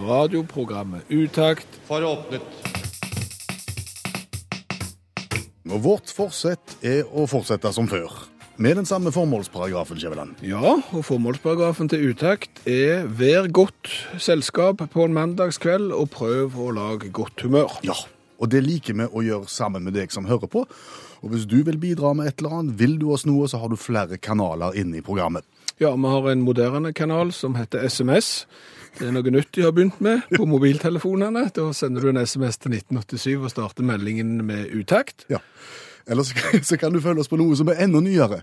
Radioprogrammet Utakt for åpnet. Og vårt forsett er å fortsette som før. Med den samme formålsparagrafen, Skjæveland. Ja, og formålsparagrafen til Utakt er vær godt selskap på en mandagskveld og prøv å lage godt humør. Ja, og det liker vi å gjøre sammen med deg som hører på. Og hvis du vil bidra med et eller annet, vil du oss noe, så har du flere kanaler inne i programmet. Ja, vi har en moderne kanal som heter SMS. Det er noe nytt de har begynt med på mobiltelefonene. Da sender du en SMS til 1987 og starter meldingen med utakt. Ja. Eller så, kan du følge oss på noe som er enda nyere.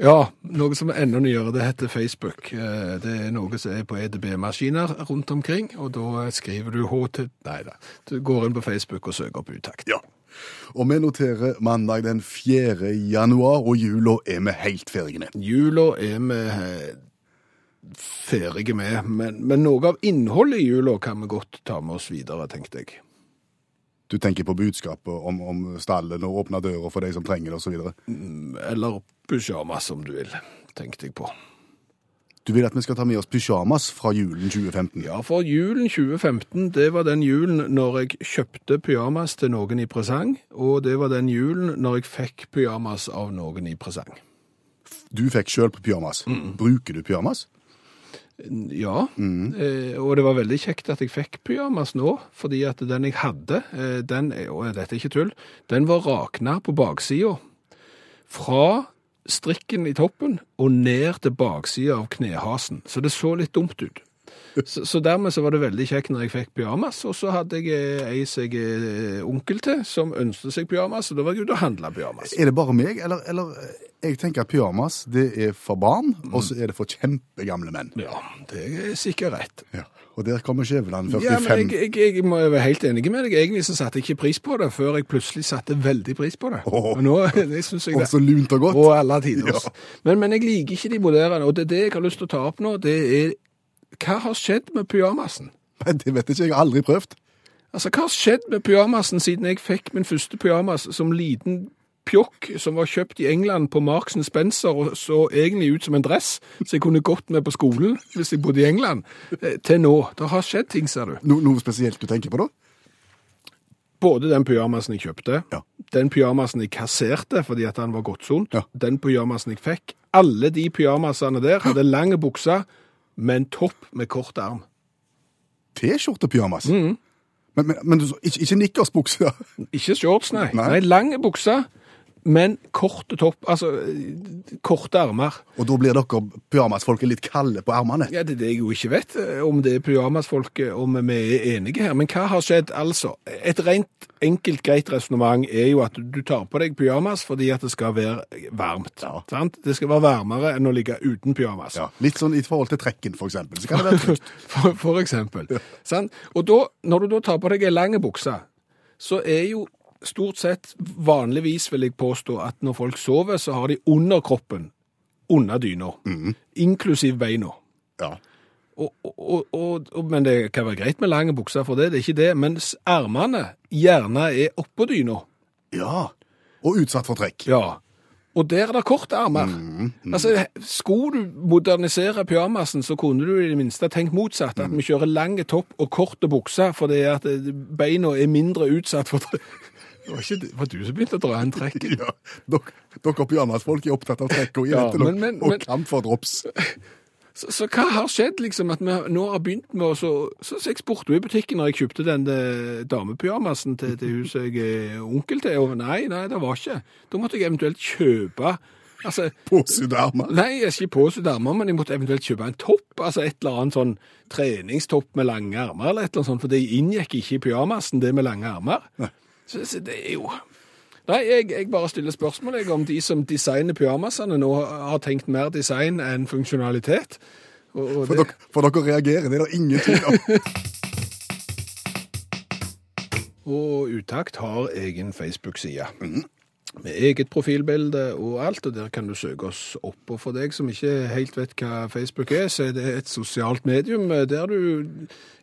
Ja, noe som er enda nyere, det heter Facebook. Eh, Det er noe som er på EDB-maskiner rundt omkring, og da skriver du HT... Nei da, du går inn på Facebook og søker opp utakt. Ja. Og vi noterer mandag den 4. januar, og jula er vi helt ferdige med. Jula er vi ferdige med, men, men noe av innholdet i jula kan vi godt ta med oss videre, tenkte jeg. Du tenker på budskapet om, om stallen og åpne døra for de som trenger det, osv. Eller pyjamas, om du vil, tenkte jeg på. Du vil at vi skal ta med oss pyjamas fra julen 2015? Ja, for julen 2015, det var den julen når jeg kjøpte pyjamas til noen i presang, og det var den julen når jeg fikk pyjamas av noen i presang. Du fikk sjøl pyjamas. pyjamas. Bruker du pyjamas? Ja, eh, og det var veldig kjekt at jeg fikk pyjamas nå, fordi at den jeg hadde, eh, den, og dette er ikke tull, den var rakna på baksida. Fra strikken i toppen og ned til baksida av knehasen, så det så litt dumt ut. Så, så dermed så var det veldig kjekt når jeg fikk pyjamas, og så hadde jeg eh, ei som jeg er onkel til, som ønsket seg pyjamas, og da var jeg ute og handla pyjamas. Er det bare meg, eller, eller eh, Jeg tenker at pyjamas det er for barn, og så er det for kjempegamle menn. Ja, det er sikkert rett. Ja. Og der kommer Skjæveland 45. Ja, men jeg, jeg, jeg må være helt enig med deg. Egentlig så satte jeg ikke pris på det, før jeg plutselig satte veldig pris på det. Oh, Og nå det synes jeg Og så lunt og godt. Og alle tider. Ja. Men, men jeg liker ikke de moderne, og det det jeg har lyst til å ta opp nå, det er hva har skjedd med pyjamasen? Det vet jeg ikke, jeg har aldri prøvd. Altså, hva har skjedd med pyjamasen siden jeg fikk min første pyjamas som liten pjokk som var kjøpt i England på Marks Spencer og så egentlig ut som en dress, så jeg kunne gått med på skolen hvis jeg bodde i England, eh, til nå. Det har skjedd ting, ser du. No, noe spesielt du tenker på da? Både den pyjamasen jeg kjøpte, Ja. den pyjamasen jeg kasserte fordi at han var godtsomt, Ja. den pyjamasen jeg fikk. Alle de pyjamasene der hadde lange bukser med en topp med kort arm. T-skjortepyjamas? Mm. Men, men, men ikke, ikke nikkersbukser? Ikke shorts, nei. Nei. Nei, lange bukser, men korte topp, altså korte armer. Og da blir dere pyjamasfolket litt kalde på armene? Ja, det er det jeg jo ikke vet, eh, om det er pyjamasfolket, om vi er enige her. Men hva har skjedd? Altså, et rent enkelt, greit resonnement er jo at du tar på deg pyjamas fordi at det skal være varmt. Ja. Sant? Det skal være varmere enn å ligge uten pyjamas. Ja, litt sånn i forhold til trekken, for eksempel. Så kan det være trygt. For, for eksempel. Sant? Og da, når du da tar på deg en lang bukse, så er jo stort sett vanligvis, vil jeg påstå, at når folk sover, så har de underkroppen under dyna, inklusiv beina. Ja. Og, og, og, men det kan være greit med lange bukser for det, det er ikke det. Mens armene gjerne er oppå dyna. ja. Og utsatt for trekk. Ja. Og der er det korte armer. Altså, Skulle du modernisere pyjamasen, så kunne du i det minste tenkt motsatt. At vi kjører lange topp og korte bukser, fordi at eh, beina er mindre utsatt for det. Var ikke det var du som begynte å dra en trekk. Ja, dere, dere pyjamasfolk er opptatt av trekk og Ja, gjetter men- og kamp for drops. Så, så hva har skjedd, liksom, at vi nå har begynt med å så, så, så jeg spurte jo i butikken når jeg kjøpte den eh, damepyjamasen til, til hun som jeg er onkel til, og nei, nei, det var ikke. Da måtte jeg eventuelt kjøpe Altså, Påsydd armer. nei, ikke påsydd armer, men jeg måtte eventuelt kjøpe en topp, altså et eller annet sånn treningstopp med lange armer, eller et eller annet sånt, for det inngikk ikke i pyjamasen, det med lange armer. Så, det er jo Nei, jeg, jeg, bare stiller spørsmål jeg, om de som designer pyjamasene nå har tenkt mer design enn funksjonalitet. Og, og for, dere, for, dere, reagerer, det er det ingenting. tvil og Utakt har egen Facebook-side. Mm. Med eget profilbilde og alt, og der kan du søke oss opp. Og for deg som ikke helt vet hva Facebook er, så er det et sosialt medium der du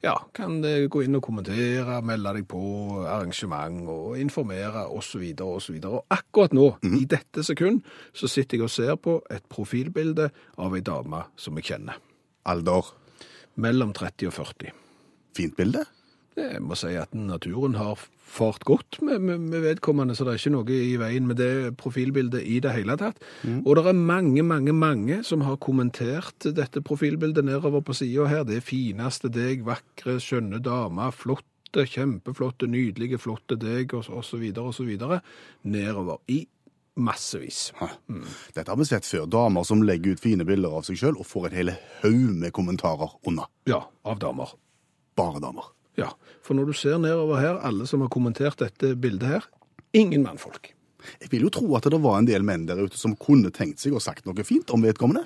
ja, kan eh, gå inn og kommentere, melde deg på arrangement og informere osv. osv. Og og akkurat nå, i dette sekund, så sitter jeg og ser på et profilbilde av ei dame som jeg kjenner. Alder. Mellom 30 og 40. Fint bilde. Jeg må si at naturen har fart godt med, med, med vedkommende, så det er ikke noe i veien med det profilbildet i det hele tatt. Og det er mange, mange, mange som har kommentert dette profilbildet nedover på sida her. Det fineste deg, vakre, skjønne dame, flotte, kjempeflotte, nydelige, flotte deg, og, og så videre, og så videre. Nedover i massevis. Mm. Dette har vi sett før. Damer som legger ut fine bilder av seg sjøl og får en hel haug med kommentarer unna. Ja, av damer. Bare damer. Ja, for når du ser nedover her, alle som har kommentert dette bildet her, ingen mannfolk. Jeg vil jo tro at det var en del menn der ute som kunne tenkt seg og sagt noe fint om vedkommende.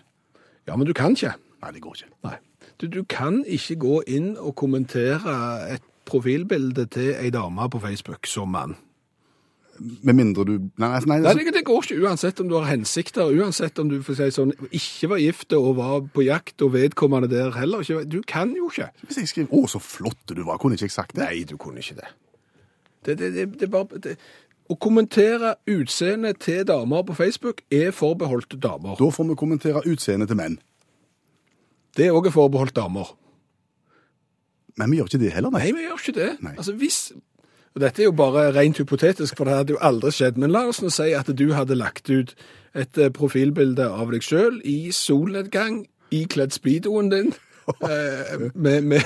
Ja, men du kan ikke. Nei, det går ikke. Nei. Du, du kan ikke gå inn og kommentere et profilbilde til ei dame på Facebook som mann. Med mindre du Nei, altså, nei, Nei, det, det går ikke uansett om du har hensikter, uansett om du for si sånn, ikke var gift og var på jakt, og vedkommende der heller ikke. Du kan jo ikke. Hvis jeg skriver 'Å, så flott du var', kunne ikke jeg sagt det? Nei, du kunne ikke det. Det, det, det, bare... Å kommentere utseendet til damer på Facebook er forbeholdt damer. Da får vi kommentere utseendet til menn. Det er også forbeholdt damer. Men vi gjør ikke det heller, nei. Nei, vi gjør ikke det. Altså hvis, dette er jo bare rent hypotetisk, for det hadde jo aldri skjedd, men la oss nå si at du hadde lagt ut et eh, profilbilde av deg selv i solnedgang, ikledd speedoen din, eh, med, med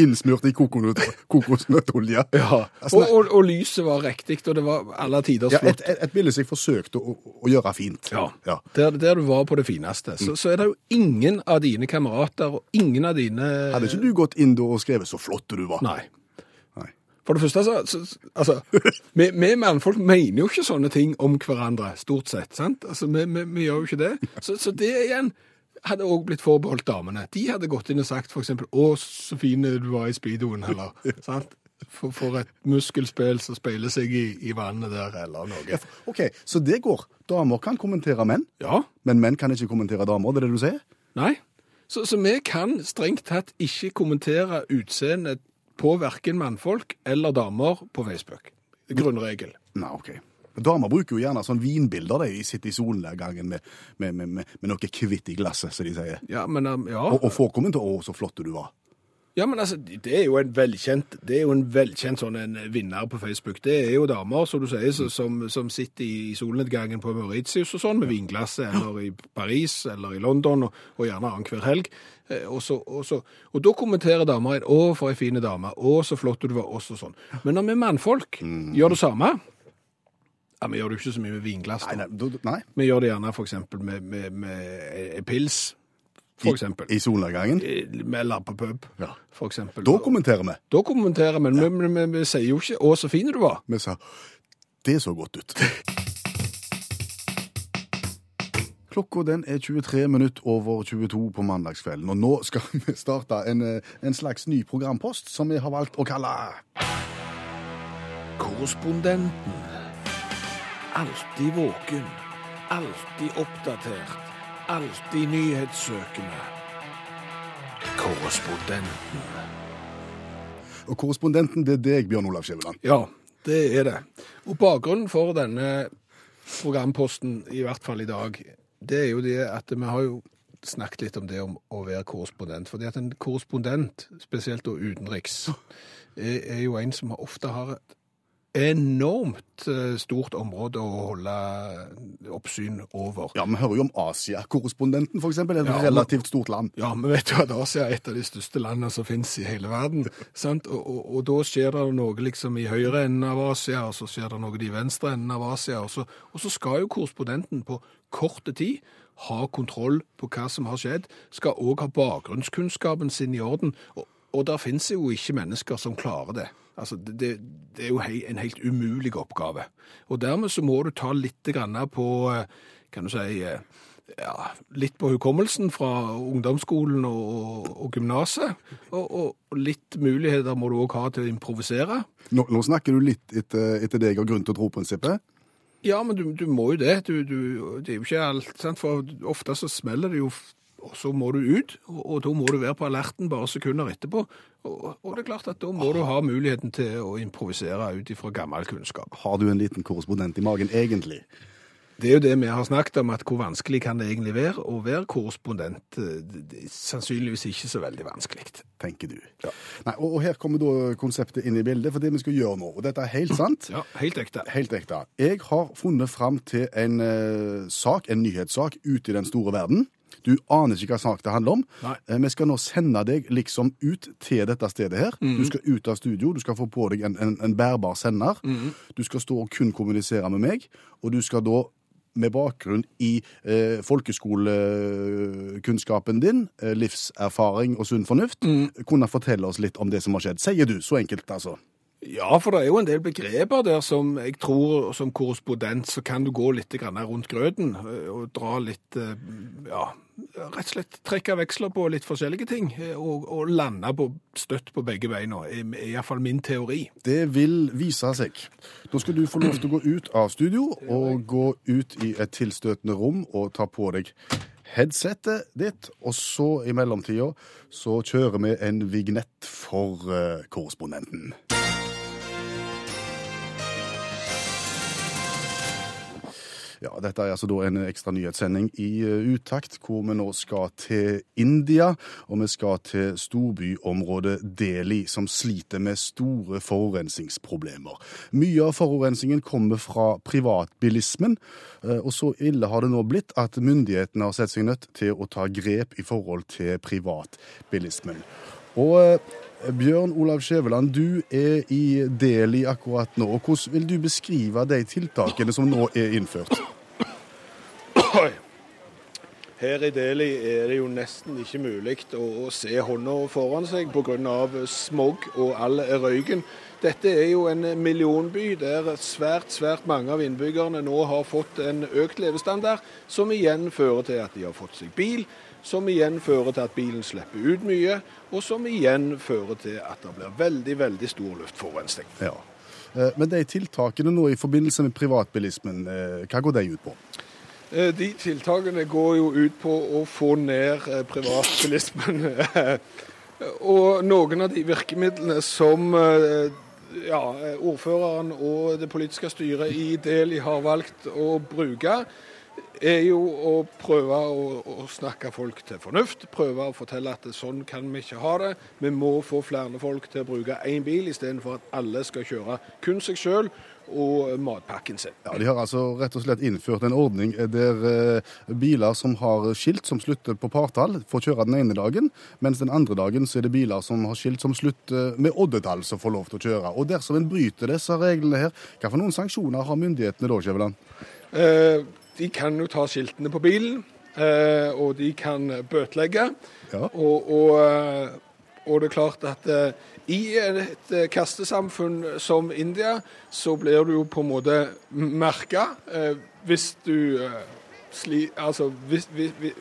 Innsmurt i kokosnøtt- kokosnøttolje. ja, Altså, og, og, og lyset var riktig, og det var alle tiders Ja, et, flott. et, et bilde som jeg forsøkte å, å gjøre fint. Ja, Ja. Der, der du var på det fineste. Så, så er det jo ingen av dine kamerater, og ingen av dine... Hadde ikke du gått inn da og skrevet 'så flott du var'? Nei. For det første, så, så altså, vi, vi mannfolk mener jo ikke sånne ting om hverandre, stort sett, sant? Altså, vi, vi, vi gjør jo ikke det. Så, så det igjen hadde også blitt forbeholdt damene. De hadde gått inn og sagt eksempel, å, så fin du var i speedoen, eller, sant? For, for et muskelspill som speiler seg i, i vannet der, eller noe. OK, så det går. Damer kan kommentere menn, Ja, men menn kan ikke kommentere damer. Det er det du sier? nei. Så, så vi kan strengt tatt ikke kommentere utseendet på hverken mannfolk eller damer på Facebook. Grunnregel. Nei, OK. Damer bruker jo gjerne sånn vinbilder. De sitter i solnedgangen med, med, med, med, med noe kvitt i glasset, som de sier. Ja, men um, ja. Og, og får kommentar 'Å, så flott du var'. Ja, men altså, det er jo en velkjent, det er jo en velkjent sånn en vinner på Facebook. Det er jo damer, som du sier, som, som sitter i solnedgangen på Mauritius og sånn, med vinglasset, eller i Paris, eller i London, og, og gjerne annenhver helg. Eh, Og, så, og, så, og da kommenterer damer 'Å, for ei fine dame', 'Å, så flott du var', også sånn. Men når vi mannfolk gjør det samme Ja, vi gjør det jo ikke så mye med vinglass, Nei, nei, nei. Vi gjør det gjerne eksempel med, med, med pils, for eksempel. I, i solnedgangen. Eller på pub, Ja. for eksempel. Da kommenterer vi. Da kommenterer vi, men vi, vi, vi sier jo ikke 'Å, så fin du var'. Vi sa 'Det så godt ut'. Klokka den er 23 minutter over 22 på mandagskvelden, og nå skal vi starte en, eh, en slags ny programpost som vi har valgt å kalle Korrespondenten. Alltid våken. Alltid oppdatert. Alltid nyhetssøkende. Korrespondenten. Og korrespondenten, det er deg, Bjørn Olav Skjæveland. Ja, det er det. Og bakgrunnen for denne programposten, i hvert fall i dag, det er jo det at vi har jo snakket litt om det om å være korrespondent. Fordi at en korrespondent, spesielt da utenriks, er, jo en som ofte har et enormt eh, stort område å holde oppsyn over. Ja, Vi hører jo om Asia-korrespondenten, eksempel. Et Ja, relativt stort land. Ja, vi vet jo at Asia er et av de største landene som finnes i hele verden. sant? Og, og, og da skjer det noe liksom i høyre enden av Asia, og så skjer det noe i venstre enden av Asia. Og så, og så skal jo korrespondenten på korte tid ha kontroll på hva som har skjedd, skal òg ha bakgrunnskunnskapen sin i orden. Og, og der finnes jo ikke mennesker som klarer det. Altså, det, det, er jo hei, en helt umulig oppgave. Og dermed så må du ta litt på, eh, kan du si, eh, ja, litt på hukommelsen fra ungdomsskolen og, og gymnaset. Og, og, og litt muligheter må du òg ha til å improvisere. Nå, nå snakker du litt etter, etter det jeg har grunn til å tro-prinsippet. Ja, men du, du må jo det. Du, du, det er jo ikke alt, sant? For ofte så smeller det jo, og så må du ut. Og, og da må du være på alerten bare sekunder etterpå. Og, og det er klart at da må du ha muligheten til å improvisere ut ifra gammel kunnskap. Har du en liten korrespondent i magen, egentlig? Det er jo det vi har snakket om, at hvor vanskelig kan det egentlig være å være korrespondent? Er sannsynligvis ikke så veldig vanskelig. tenker du. Nei, og, og her kommer da konseptet inn i bildet, for det vi skal gjøre nå, og dette er helt sant. Ja, helt ekte. Helt ekte. Jeg har funnet fram til en uh, sak, en nyhetssak, ute i den store verden. Du aner ikke hva sak det handler om. Nei. Eh, vi skal nå sende deg liksom ut til dette stedet her. Du skal ut av studio, du skal få på deg en, en, en bærbar sender. Du skal stå og kun kommunisere med meg, og du skal da med bakgrunn i eh, folkeskolekunnskapen din, eh, livserfaring og sunn fornuft, kunne fortelle oss litt om det som har skjedd. Sier du, så enkelt altså. Ja, for det er jo en del begreper der som jeg tror som korrespondent så kan du gå litt rundt grøten eh, og dra litt, eh, ja, rett og slett trekke veksler på litt forskjellige ting eh, og, og lande på, støtt på begge beina, er i hvert fall min teori. Det vil vise seg. Da skal du få lov til å gå ut av studio og gå ut i et tilstøtende rom og ta på deg headsetet ditt, og så i mellomtida så kjører vi en vignett for korrespondenten. Ja, dette er altså da en ekstra nyhetssending i eh, utakt, hvor vi nå skal til India, og vi skal til storbyområdet Delhi, som sliter med store forurensningsproblemer. Mye av forurensningen kommer fra privatbilismen, eh, og så ille har det nå blitt at myndighetene har sett seg nødt til å ta grep i forhold til privatbilismen. Og eh, Bjørn Olav Skjæveland, du er i Deli akkurat nå. og Hvordan vil du beskrive de tiltakene som nå er innført? Her i Deli er det jo nesten ikke mulig å, se hånda foran seg pga. smog og all røyken. Dette er jo en millionby der svært, svært mange av innbyggerne nå har fått en økt levestandard, som igjen fører til at de har fått seg bil, som igjen fører til at bilen slipper ut mye, og som igjen fører til at det blir veldig, veldig stor luftforurensning. Ja. Eh, Men de tiltakene nå i forbindelse med privatbilismen, eh, hva går de ut på? Eh, De tiltakene går jo ut på å få ned privatbilismen. Og noen av de virkemidlene som ja, ordføreren og det politiske styret i Deli har valgt å bruke, er jo å prøve å, å snakke folk til fornuft. Prøve å fortelle at sånn kan vi ikke ha det. Vi må få flere folk til å bruke én bil, istedenfor at alle skal kjøre kun seg sjøl og matpakken sin. Ja, De har altså rett og slett innført en ordning der eh, biler som har skilt som slutter på partall, får kjøre den ene dagen, mens den andre dagen så er det biler som har skilt som slutter med oddetall, som får lov til å kjøre. Og dersom en bryter disse reglene her, hva for noen sanksjoner har myndighetene da, Skjæveland? Eh, De kan jo ta skiltene på bilen, eh, og de kan bøtelegge. Ja. Og, og, eh, og det er klart at eh, i et kastesamfunn som India, så blir du jo på en måte merka hvis du sli... Altså hvis, hvis, hvis,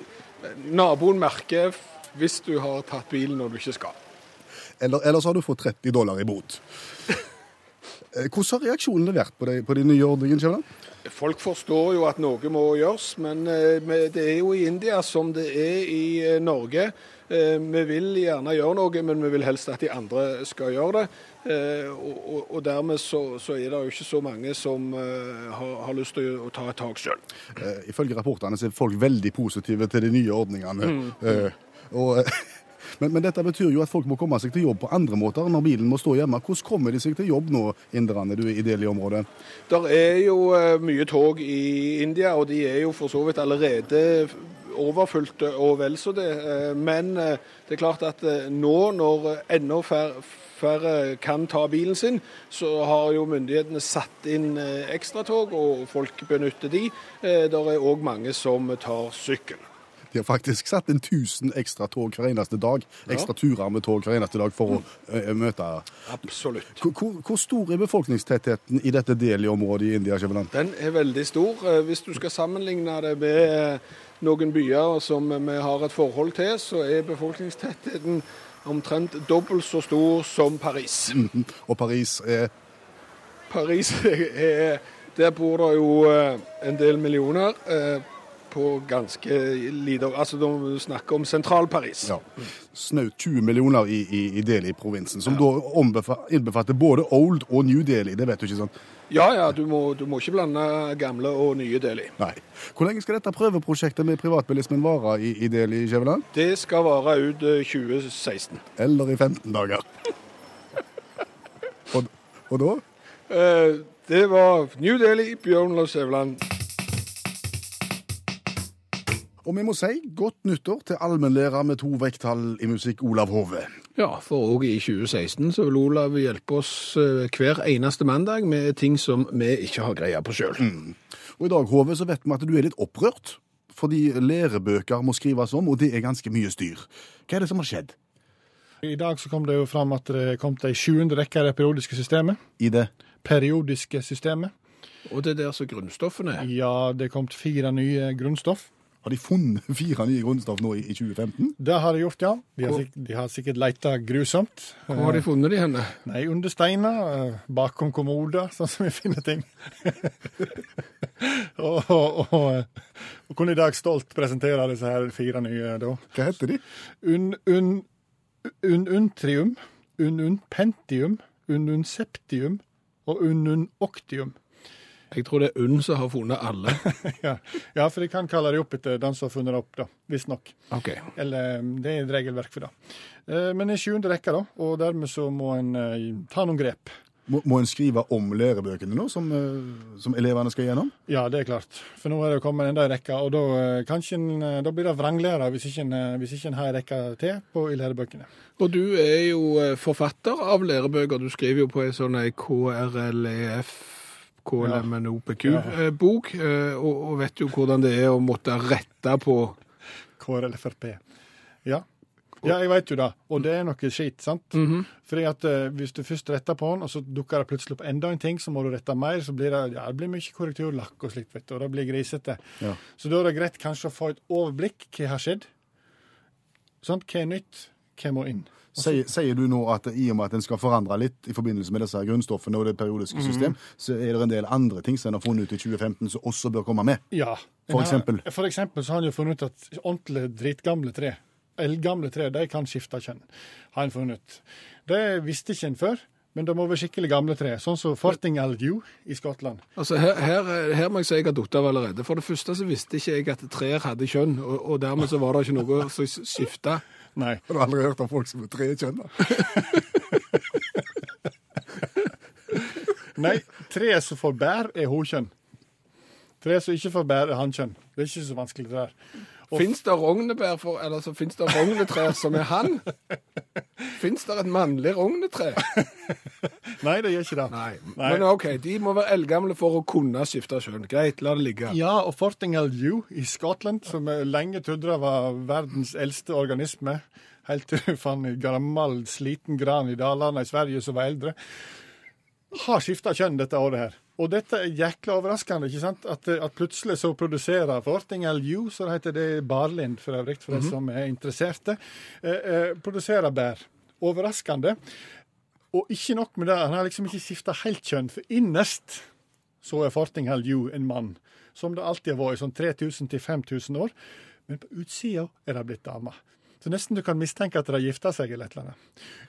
Naboen merker hvis du har tatt bilen når du ikke skal. Eller, eller så har du fått 30 dollar i bot. Eh, Hvordan har reaksjonene vært på de, på de nye ordningene? Skjæveland? Folk forstår jo at noe må gjøres, men eh, det er jo i India som det er i eh, Norge. Vi vil gjerne gjøre noe, men vi vil helst at de andre skal gjøre det. Og, dermed så, så er det jo ikke så mange som har, har lyst til å ta et tak sjøl. Ifølge rapportene så er folk veldig positive til de nye ordningene. Mm. og, men, men dette betyr jo at folk må komme seg til jobb på andre måter når bilen må stå hjemme. Hvordan kommer de seg til jobb nå, inderne, du er i del i området? Der er jo eh, mye tog i India, og de er jo for så vidt allerede overfylte og vel så det. Eh, Men eh, det er klart at eh, nå når enda færre, færre kan ta bilen sin, så har jo myndighetene satt inn eh, ekstratog, og folk benytter de. Det er òg mange som tar sykkel. De har faktisk satt inn 1000 ekstra tog hver eneste dag. Ekstra turer med tog hver eneste dag for å eh, møte Absolutt. hvor, hvor- stor er befolkningstettheten i dette Delhi-området i India? Skjæveland? Den er veldig stor. Eh, Hvis du skal sammenligne det med noen byer som vi har et forhold til, så er befolkningstettheten omtrent dobbelt så stor som Paris. Og Paris er Paris er Der bor det jo en del millioner på ganske lite Altså, de snakker om sentral-Paris. ja, snaut 20 millioner i, i, i Delhi-provinsen, som da innbefatter både Old og New Delhi. Det vet du ikke, sant? Ja, ja, du må, du må ikke blande gamle og nye Delhi. Nei. Hvor lenge skal dette prøveprosjektet med privatbilismen vare i, i Delhi, Skjæveland? Det skal vare ut eh, 2016. Eller i 15 dager? og, og da? Eh, det var New Delhi, Bjørn Lars Skjæveland. Og vi må si godt nyttår til allmennlærer med to vekttall i musikk, Olav Hove. Ja, for òg i 2016 så vil Olav hjelpe oss eh, hver eneste mandag med ting som vi ikke har greie på sjøl. Og i dag, Hove, så vet vi at du er litt opprørt. Fordi lærebøker må skrives om, og det er ganske mye styr. Hva er det som har skjedd I dag så kom det jo fram at det kom til ei sjuende rekke av det periodiske systemet. i det? Periodiske systemet. Og det er der som grunnstoffene er. Ja, det kom fire nye grunnstoff. Har de funnet fire nye grunnstoff nå i, i 2015? Det har de gjort, ja. De har, sik de har sikkert leita grusomt. Hvor har de funnet de henne? Nei, under steiner, eh, bakom kommoder, sånn som vi finner ting. og, og, og, og kunne i dag stolt presentere disse her fire nye, da. Hva heter de? Un, un, un un, un unpentium, un unseptium og un unoctium. Jeg tror det er UNN som har funnet alle. Ja, ja, for de kan kalle det opp etter den som har funnet det opp, da. Visstnok. Ok. Eller mm, det er et regelverk for det. Eh, Men i sjuende rekke, da, og dermed så må en eh, ta noen grep. Må, må en skrive om lærebøkene nå, som, eh, som elevene skal gjennom? Ja, det er klart. For nå er det kommet enda en rekke, og da, kanskje en, da blir det vranglærer hvis ikke en, hvis ikke en har en rekke til på, i lærebøkene. Og du er jo forfatter av lærebøker. Du skriver jo på en sånn ei KRLEF KLMNOPQ-bok, eh, og, og vet jo hvordan det er å måtte rette på KrLFRP. Ja. Ja, jeg vet jo det. Og det er noe skit, sant? Fordi at eh, Hvis du først retter på den, og så dukker det plutselig opp enda en ting, så må du rette mer, så blir det, ja, det blir mye korrekturlakk og slikt, vet du, og det blir grisete. Ja. Så da er det greit kanskje å få et overblikk. Hva har skjedd? Sant? Hva er nytt? Hva må inn? Sier, sier du nå at i og med at en skal forandre litt i forbindelse med disse grunnstoffene og det periodiske system, så er det en del andre ting som en har funnet ut i 2015 som også bør komme med? Ja. For En har- eksempel? For eksempel så har han jo funnet ut at ordentlig dritgamle tre, eldgamle tre, de kan skifte kjønn. Har han funnet ut. Det visste ikke en før, men det må være skikkelig gamle tre. Sånn som Fortingal Dew i Skottland. Altså, her, her, her må jeg si jeg har datt av allerede. For det første så visste ikke jeg at trær hadde kjønn, og, og dermed så var det ikke noe som skifta. Nei. Har du aldri hørt om folk som er tre kjønn? Nei, tre som får bær, er honkjønn. Tre som ikke får bær, er hannkjønn. Det er ikke så vanskelig, det der. Og- Fins det rognebær for Eller så fins det rognetrær som er hann? Fins det et mannlig rognetre? Nei, det gjør ikke det. Nei. Nei. Men OK, de må være eldgamle for å kunne skifte kjønn. Greit, la det ligge. Ja, og Fortingall U i Skottland, som lenge trodde var verdens eldste organisme, helt til du fant en gammel, sliten gran i Dalarna i Sverige som var eldre, har skifta kjønn dette året her. Og dette er jækla overraskende, ikke sant? At, at plutselig så produserer Fortingall U, så heter det Barlind for øvrig, for de som er interesserte, eh, eh, produserer bær. Overraskende. Og ikke nok med det, han har liksom ikke skifta helt kjønn, for innerst så er Fortinghall Dew en mann, som det alltid har vært i sånn 3000 5000 år. Men på utsida er det blitt dame. Så nesten du kan mistenke at de har gifta seg eller et eller annet.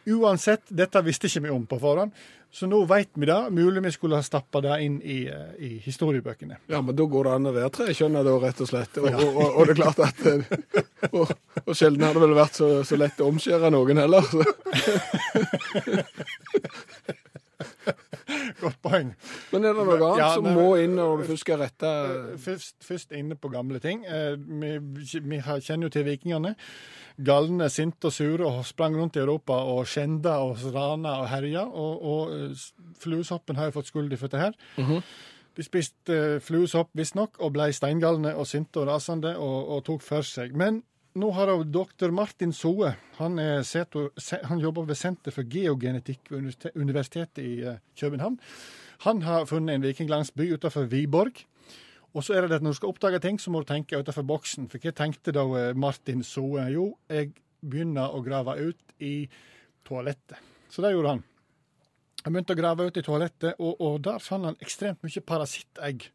Uansett, dette visste ikke vi om på forhånd, så nå veit vi det. Mulig vi skulle ha stappa det inn i, eh, i historiebøkene. Ja, men da går det an å være jeg da, rett og slett. Og, og, og, og det er klart at eh, Og, og sjelden har det vel vært så, så lett å omskjære noen heller. Godt poeng. Men er det noe annet Ja, som må inn når du først skal rette Først, først inne på gamle ting. Eh, Vi, vi kjenner jo til vikingene. Galne, sinte og sure og sprang rundt i Europa og skjenda og rana og herja. Og, og eh, fluesoppen har jo fått skyld for dette her. De spiste fluesopp visstnok og ble steingalne og sinte og rasende og, og tok for seg. Men nå har jeg doktor Martin Soe, han, er seto, han jobber ved Senter for geogenetikk ved Universitetet i eh, København. Han har funnet en vikinglandsby utenfor Viborg. Og så er det det at når du skal oppdage ting, så må du tenke utenfor boksen. For hva tenkte da eh, Martin Soe? Jo, jeg begynner å grave ut i toalettet. Så det gjorde han. Han begynte å grave ut i toalettet, og, og der fant han ekstremt mye parasittegg.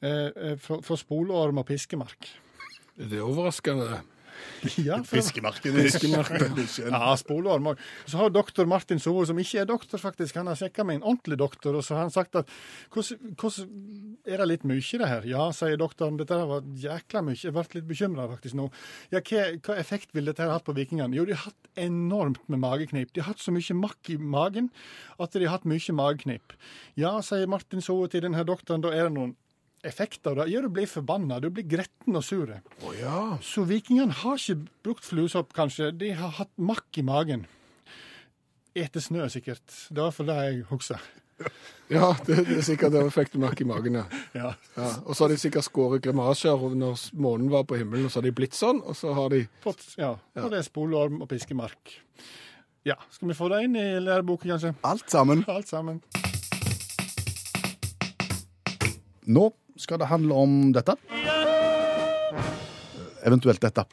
Eh, eh, fra, fra spolorm og piskemark. Det er overraskende. Ja, for- Fiskemarken. Ja, spolorm òg. Så har doktor Martin Sove, som ikke er doktor, faktisk, han har sjekka med en ordentlig doktor, og så har han sagt at hvordan, er det litt mye, det her? Ja, sier doktoren, dette var jækla mye. Jeg ble litt bekymra faktisk nå. Ja, hva, hva effekt vil dette her hatt på vikingene? Jo, de har hatt enormt med mageknip. De har hatt så mye makk i magen at de har hatt mye mageknip. Ja, sier Martin Sove til denne doktoren, da er det noen effekter. Da. Ja, du blir forbanna, du blir gretten og sur. Oh, ja. Så vikingene har ikke brukt fluesopp, kanskje. De har hatt makk i magen. Ete snø, sikkert. Det var iallfall det jeg husker. Ja, det, det er sikkert det fikk du makk i magen, ja. Ja. ja. Og så har de sikkert skåret grimaser når månen var på himmelen, og så har de blitt sånn, og så har de Fått, ja. Og det er spolorm og piskemark. Ja, skal vi få det inn i læreboka, kanskje? Alt sammen. Alt sammen. Nå skal det handle om dette. Eventuelt dette.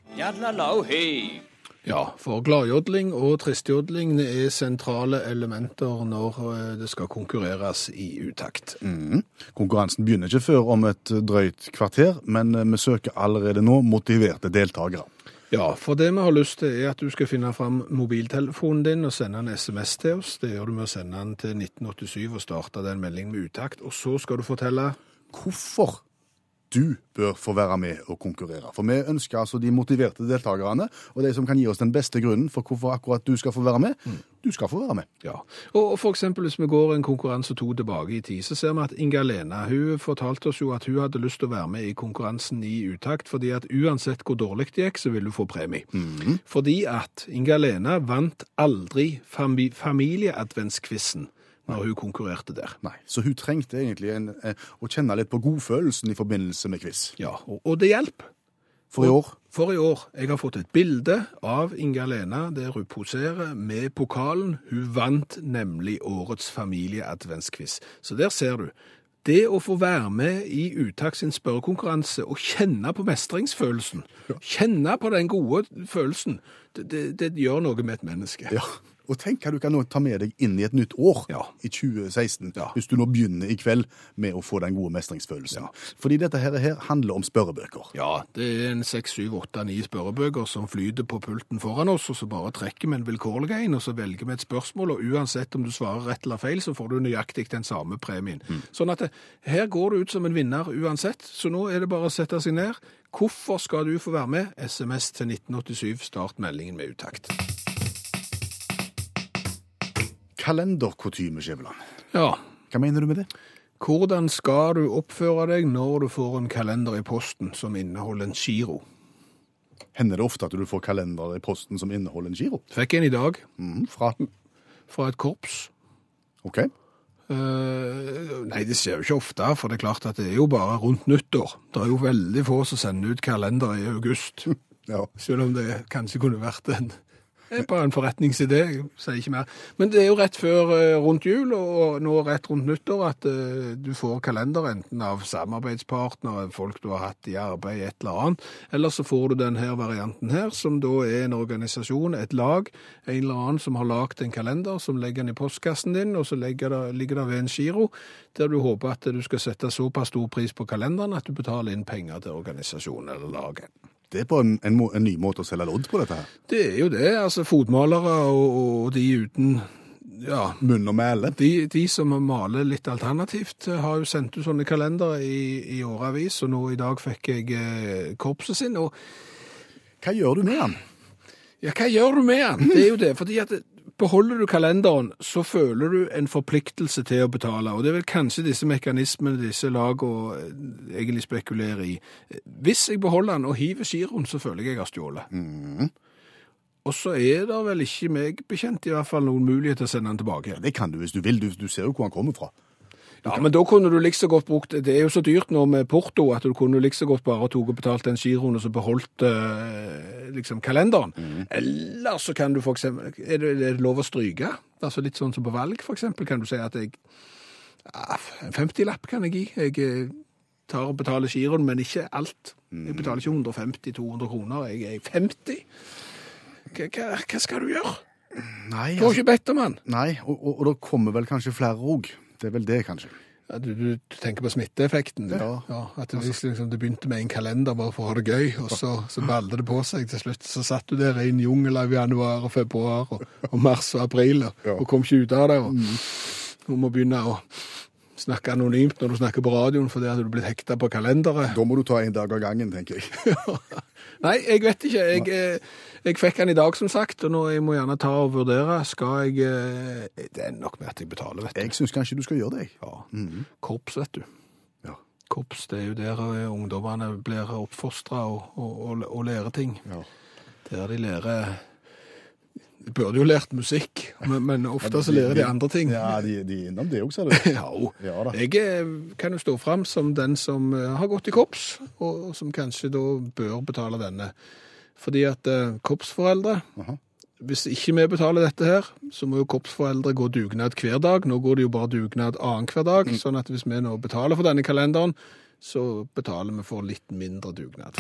Ja, for gladjodling og tristjodling er sentrale elementer når eh, det skal konkurreres i utakt. Mm. Konkurransen begynner ikke før om et drøyt kvarter, men eh, vi søker allerede nå motiverte deltakere. Ja, for det vi har lyst til er at du skal finne fram mobiltelefonen din og sende en SMS til oss. Det gjør du med å sende den til 1987 og starte den meldingen med utakt. Og så skal du fortelle Hvorfor du bør få være med og konkurrere. For vi ønsker altså de motiverte deltakerne, og de som kan gi oss den beste grunnen for hvorfor akkurat du skal få være med. Du skal få være med. Ja, og for eksempel hvis vi går en konkurranse to tilbake i tid, så ser vi at Inga Lena hun fortalte oss jo at hun hadde lyst til å være med i konkurransen i utakt, fordi at uansett hvor dårlig det gikk, så ville hun få premie. Fordi at Inga Lena vant aldri fami familieadventskvissen når hun konkurrerte der. Nei, Så hun trengte egentlig en, eh, å kjenne litt på godfølelsen i forbindelse med quiz. Ja, og, og det hjelper. For i år For i år. Jeg har fått et bilde av Inga Lena der hun poserer med pokalen. Hun vant nemlig årets familieadventsquiz. Så der ser du. Det å få være med i Uttak sin spørrekonkurranse og kjenne på mestringsfølelsen, kjenne på den gode følelsen, det, det, det gjør noe med et menneske. Ja, Og tenk hva du kan nå ta med deg inn i et nytt år Ja. i 2016, Ja. hvis du nå begynner i kveld med å få den gode mestringsfølelsen. Ja. Fordi dette her, her handler om spørrebøker. Ja, det er en 6, 7, 8, 9 spørrebøker som flyter på pulten foran oss, og så bare trekker vi en vilkårlig en, og så velger vi et spørsmål, og uansett om du svarer rett eller feil, så får du nøyaktig den samme premien. Sånn at det, her går du ut som en vinner uansett, så nå er det bare å sette seg ned. Hvorfor skal du få være med? SMS til 1987, start meldingen med utakt. Kalenderkutyme, Skjæveland. Ja, Hva mener du med det? hvordan skal du oppføre deg når du får en kalender i posten som inneholder en giro? Hender det ofte at du får kalender i posten som inneholder en giro? Fikk en i dag Mm, fra fra et korps. OK. Uh, nei, det skjer jo ikke ofte, for det er klart at det er jo bare rundt nyttår. Det er jo veldig få som sender ut kalender i august, Ja. selv om det kanskje kunne vært en, bare en forretningsidé, jeg sier ikke mer. Men det er jo rett før eh, rundt jul, og nå rett rundt nyttår, at eh, du får kalender enten av samarbeidspartnere, folk du har hatt i arbeid, et eller annet, eller så får du denne varianten her, som da er en organisasjon, et lag, en eller annen som har lagt en kalender, som legger den i postkassen din, og så det, ligger det ved en giro, der du håper at du skal sette såpass stor pris på kalenderen at du betaler inn penger til organisasjonen eller laget. Det er på en, en, en ny måte å selge lodd på dette her. Det er jo det, altså fotmalere og, og de uten, ja, Munn og mæle. de, de som maler litt alternativt, eh, har jo sendt ut sånne kalendere i, i åravis, og nå i dag fikk jeg eh, korpset sin, og Hva gjør du med den? ja, hva gjør du med den? Det er jo det, fordi at beholder du kalenderen, så føler du en forpliktelse til å betale, og det er vel kanskje disse mekanismene disse lagene eh, egentlig spekulerer i. Hvis jeg beholder den og hiver giroen, så føler jeg jeg har stjålet. Og så er det vel ikke meg bekjent i hvert fall noen mulighet til å sende den tilbake Ja, Det kan du hvis du vil. Du, du ser jo hvor han kommer fra. Ja, men da kunne du like så godt brukt Det er jo så dyrt nå med porto at du kunne like så godt bare tok og betalt den giroen og så beholdt eh, liksom kalenderen. Eller så kan du for eksempel Er det, er det lov å stryke? Altså litt sånn som på valg, for eksempel. Kan du si at jeg ja, En 50-lapp kan jeg gi. Jeg, eh, tar og betaler giroen, men ikke alt. Jeg betaler ikke 150-200 kroner, jeg er 50. Hva, hva, hva skal du gjøre? Nei, Du har altså, ikke bedt om den. nei og, og, og det kommer vel kanskje flere òg. Det er vel det, kanskje. Ja, du, du, tenker på smitteeffekten? du? Ja. at det, liksom, det begynte med en kalender bare for å ha det gøy, og så, så balde det på seg til slutt. Så satt du der i en jungel av januar og februar og, og mars og april og, Ja. og kom ikke ut av det. Og, og må begynne å snakke anonymt når du snakker på radioen fordi at du er blitt hekta på kalenderet. Da må du ta en dag av gangen, tenker jeg. Nei, jeg vet ikke. Jeg, jeg fikk den i dag, som sagt, og nå jeg må gjerne ta og vurdere. Skal jeg eh, Det er nok med at jeg betaler, vet du. Jeg syns kanskje du skal gjøre det. Ja. Korps, vet du. Ja. Korps, det er jo der eh, ungdommene blir oppfostra og, og, og, og lærer ting. Ja. Der de lærer De burde jo lært musikk, men, men ofte så lærer de andre ting. Ja, de, de er innom det òg, ser du. Ja, jo. Ja. Jeg eh, kan jo stå fram som den som har gått i korps, og som kanskje da bør betale denne. Fordi at eh, korpsforeldre Aha. Hvis ikke vi betaler dette her, så må jo korpsforeldre gå dugnad hver dag. Nå går det jo bare dugnad annenhver dag, Mm. sånn at hvis vi nå betaler for denne kalenderen, så betaler vi for litt mindre dugnad.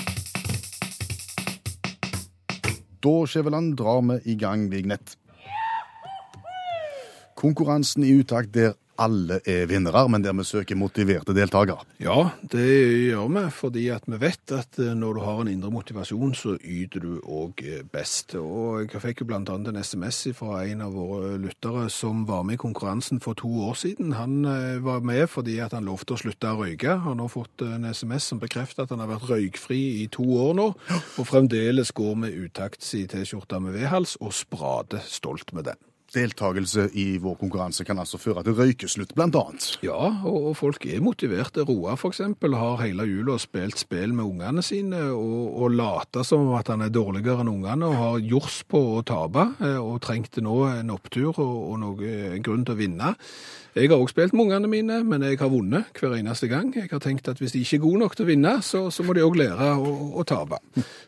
Da, Skjæveland, drar vi i gang Vignett. Konkurransen i utakt der alle er vinnere, men der vi søker motiverte deltakere. Ja, det gjør vi, fordi at vi vet at eh, når du har en indre motivasjon, så yter du òg best. Og jeg fikk jo annet en SMS fra en av våre lyttere som var med i konkurransen for to år siden. Han eh, var med fordi at han lovte å slutte å røyke. Han har fått en SMS som bekrefter at han har vært røykfri i to år nå, og fremdeles går med utakts i T-skjorta med vedhals og sprader stolt med den. Deltakelse i vår konkurranse kan altså føre til røykeslutt, annet. Ja, og, folk er motiverte. For eksempel har hele jula spilt spill med ungene sine og, og lata som at han er dårligere enn ungene og har jors på å tape eh, og trengte nå en opptur og, og noe, en grunn til å vinne. Jeg har også spilt med ungene mine, men jeg har vunnet hver eneste gang. Jeg har tenkt at hvis de ikke er gode nok til å vinne, så, så må de òg lære å, å tape.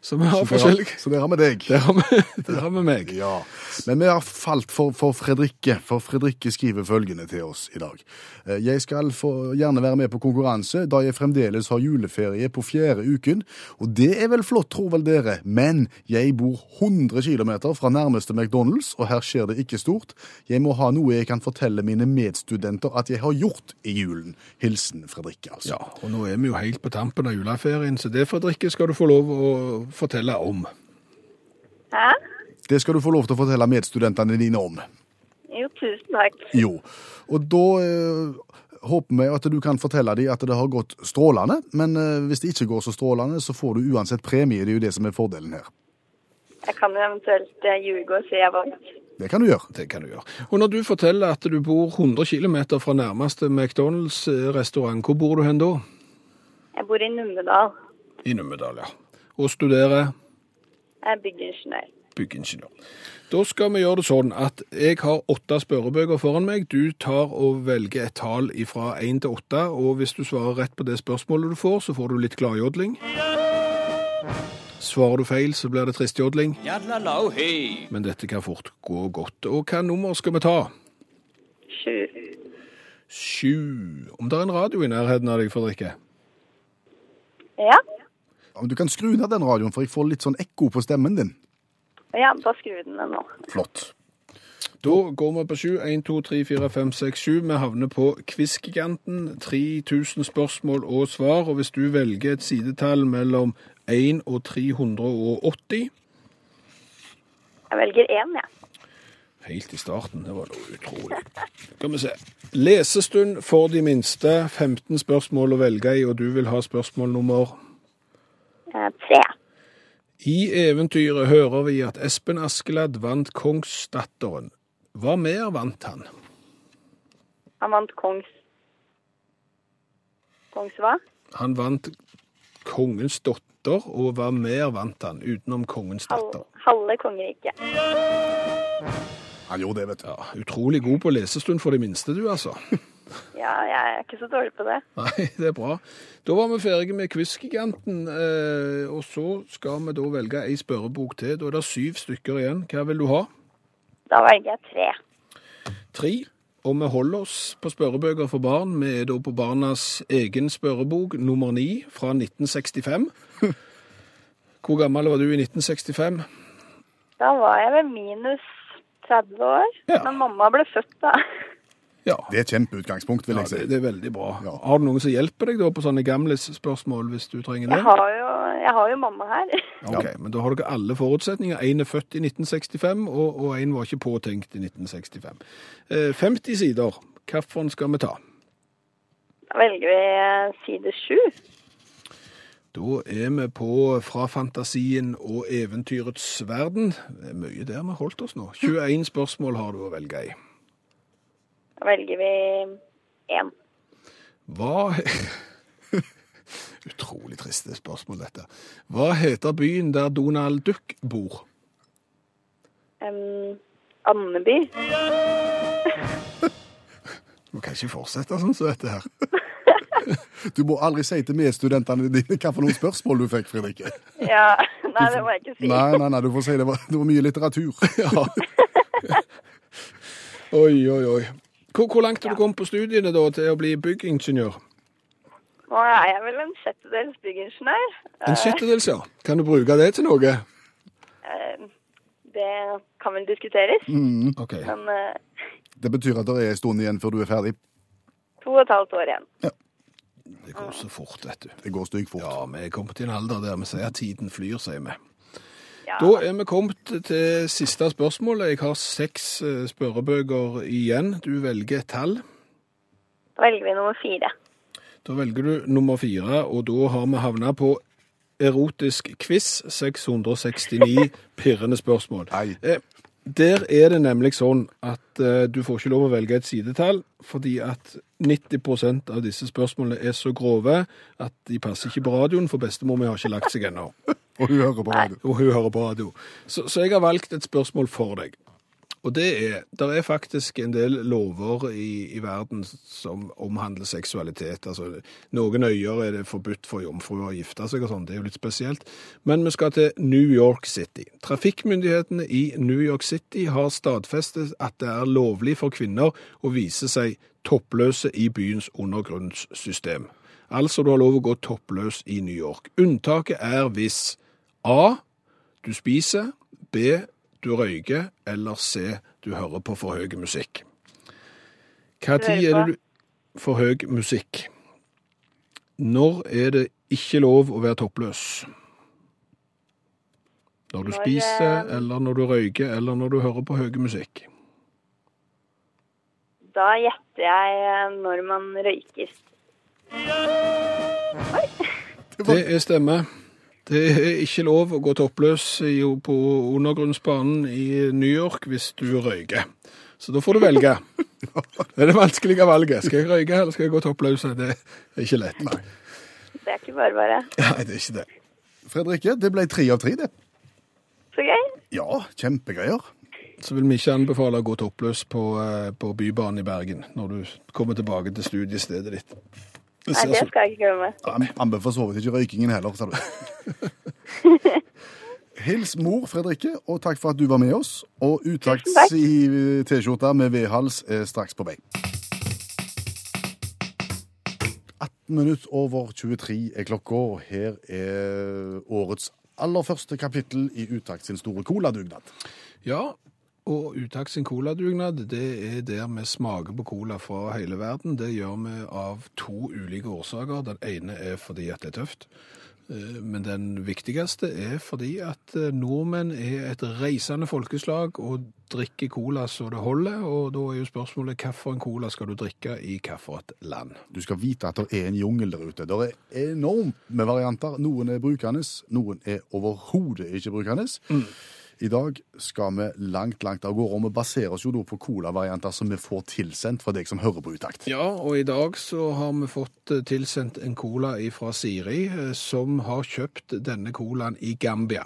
Så vi har forskjellige Så der har vi deg. Der har vi, der har vi meg. Ja, men vi har falt for, for Fredrikke, for Fredrikke skriver følgende til oss i dag. Eh, Jeg skal få gjerne være med på konkurranse, da jeg fremdeles har juleferie på fjerde uken, og det er vel flott, tror vel dere, men jeg bor 100 kilometer fra nærmeste McDonalds, og her skjer det ikke stort. Jeg må ha noe jeg kan fortelle mine medstudenter at jeg har gjort i julen. Hilsen Fredrikke, altså. Ja, og nå er vi jo helt på tampen av juleferien, så det, Fredrikke, skal du få lov å fortelle om. Hæ? Det skal du få lov til å fortelle medstudentene dine om. Jo, tusen takk. Jo, og da eh, håper vi at du kan fortelle dem at det har gått strålende, men eh, hvis det ikke går så strålende, så får du uansett premie. Det er jo det som er fordelen her. Jeg kan jo eventuelt eh, ljuge og si jeg vant. Det kan du gjøre. Det kan du gjøre. Og når du forteller at du bor 100 km fra nærmeste McDonald's-restaurant, hvor bor du hen da? Jeg bor i Numedal. I Numedal, ja. Og studerer Jeg er byggingeniør. byggingeniør. Da skal vi gjøre det sånn at jeg har åtte spørrebøker foran meg. Du tar og velger et tall fra én til åtte, og hvis du svarer rett på det spørsmålet du får, så får du litt gladjodling. Svarer du feil, så blir det tristjodling. Men dette kan fort gå godt. Og hva nummer skal vi ta? Sju. Sju. Om det er en radio i nærheten av deg, Fredrikke? Ja. Ja, Du kan skru ned den radioen, for jeg får litt sånn ekko på stemmen din. Ja, da skrur den ned nå. Flott. Da går vi på sju. 1, 2, 3, 4, 5, 6, 7. Vi havner på Quiz-giganten. 3000 spørsmål og svar. Og hvis du velger et sidetall mellom 1 og 380 Jeg velger én, jeg. Helt i starten. Det var noe utrolig. Skal vi se. Lesestund for de minste. 15 spørsmål å velge i, og du vil ha spørsmål nummer Eh, Tre. I eventyret hører vi at Espen Askeladd vant Kongsdatteren. Hva mer vant han? Han vant kongs... Kongs hva? Han vant Kongens datter, og hva mer vant han utenom Kongens datter? halve kongeriket. Han gjorde det, vet du. Ja, utrolig god på lesestund for de minste, du altså. Ja, jeg er ikke så dårlig på det. Nei, det er bra. Da var vi ferdige med Quiz-giganten, eh, og så skal vi da velge ei spørrebok til. Da er det syv stykker igjen. Hva vil du ha? Da velger jeg tre. Tre. Og vi holder oss på spørrebøker for barn. Vi er da på barnas egen spørrebok nummer ni fra 1965. Hvor gammel var du i 1965? Da var jeg ved minus 30 år. Ja. Men mamma ble født da. Ja, Det er et kjempeutgangspunkt, vil ja jeg si. det, det er veldig bra. Ja. Har du noen som hjelper deg da på sånne gamle spørsmål hvis du trenger det? Jeg har jo, jeg har jo mamma her. Ok, men da har dere alle forutsetninger. En er født i 1965, og, og en var ikke påtenkt i 1965. Eh, 50 sider. Hvilken skal vi ta? Da velger vi eh, side sju. Da er vi på Fra fantasien og eventyrets verden. Det er mye der vi holdt oss nå. 21 spørsmål har du å velge i. Da velger vi én. Hva Utrolig triste spørsmål, dette. Hva heter byen der Donald Duck bor? Um, Andeby. Du kan ikke fortsette sånn som dette her. Du må aldri si til medstudentene dine hva for noen spørsmål du fikk, Fredrikke. Ja, nei, det må jeg ikke si. Nei, nei, nei, du får si det var, det var mye litteratur. Ja. Oi, oi, oi. Hvor, hvor langt har du kommet på studiene da til å bli byggingeniør? Nå er jeg vel en sjettedels byggingeniør. En sjettedels, ja. Kan du bruke det til noe? Eh, Det kan vel diskuteres. Ok. Men eh, Det betyr at det er en stund igjen før du er ferdig. to og et halvt år igjen. Det går så fort, vet du. Det går stygg fort. Ja, vi er kommet til en alder der vi sier at tiden flyr, sier vi. Ja, Da er vi kommet til siste spørsmål. Jeg har seks eh, spørrebøker igjen. Du velger et tall. da velger vi nummer fire. Da velger du nummer fire, og da har vi havna på erotisk quiz. 669 pirrende spørsmål. Nei. Der er det nemlig sånn at uh, du får ikke lov å velge et sidetall, fordi at 90% av disse spørsmålene er så grove at de passer ikke på radioen, for bestemor mi har ikke lagt seg ennå. Og hun hører på radio. Og hun hører på radio. Så, så jeg har valgt et spørsmål for deg. Og det er, der er faktisk en del lover i, i verden som omhandler seksualitet. Altså, noen øyer er det forbudt for jomfruer å gifte seg og sånn, det er jo litt spesielt. Men vi skal til New York City. Trafikkmyndighetene i New York City har stadfestet at det er lovlig for kvinner å vise seg toppløse i byens undergrunnssystem. Altså du har lov å gå toppløs i New York. Unntaket er hvis A. Du spiser. B. Du røyker. Eller C. Du hører på for høy musikk. Hva tid er det du For høy musikk. Når er det ikke lov å være toppløs? Når du spiser, eh, eller når du røyker, eller når du hører på høy musikk? Da gjetter jeg eh, når man røyker. Det er stemme. Det er ikke lov å gå toppløs på undergrunnsbanen i New York hvis du røyker. Så da får du velge. Det er det vanskelige valget. Skal jeg røyke, eller skal jeg gå toppløs? Det er ikke lett. Nei, Det er ikke bare bare. det er ikke det. Fredrikke, det ble tre av tre, det. Så gøy. Ja, kjempegreier. Så vil vi ikke anbefale å gå toppløs på, eh, på Bybanen i Bergen når du kommer tilbake til studiestedet ditt. Det Nei, det skal jeg ikke glemme. Han bør for så vidt ikke røykingen heller, sa du. Hils mor, Fredrikke, og takk for at du var med oss. Og utakts i T-skjorta med V-hals er straks på vei. 18 minutter over 23 er klokka, og her er årets aller første kapittel i Utakt sin store coladugnad. Ja, og Utakt sin coladugnad, det er der vi smaker på cola fra hele verden. Det gjør vi av to ulike årsaker. Den ene er fordi at det er tøft. Eh, Men den viktigste er fordi at eh, nordmenn er et reisende folkeslag og drikker cola så det holder. Og da er jo spørsmålet hvilken cola skal du drikke i hvilket land? Du skal vite at det er en jungel der ute. Det er enormt med varianter. Noen er brukende, noen er overhodet ikke brukende. I dag skal vi langt, langt av gårde, og vi baserer oss jo da på colavarianter som vi får tilsendt fra deg som hører på Utakt. Ja, og i dag så har vi fått eh, tilsendt en cola fra Siri, eh, som har kjøpt denne colaen i Gambia.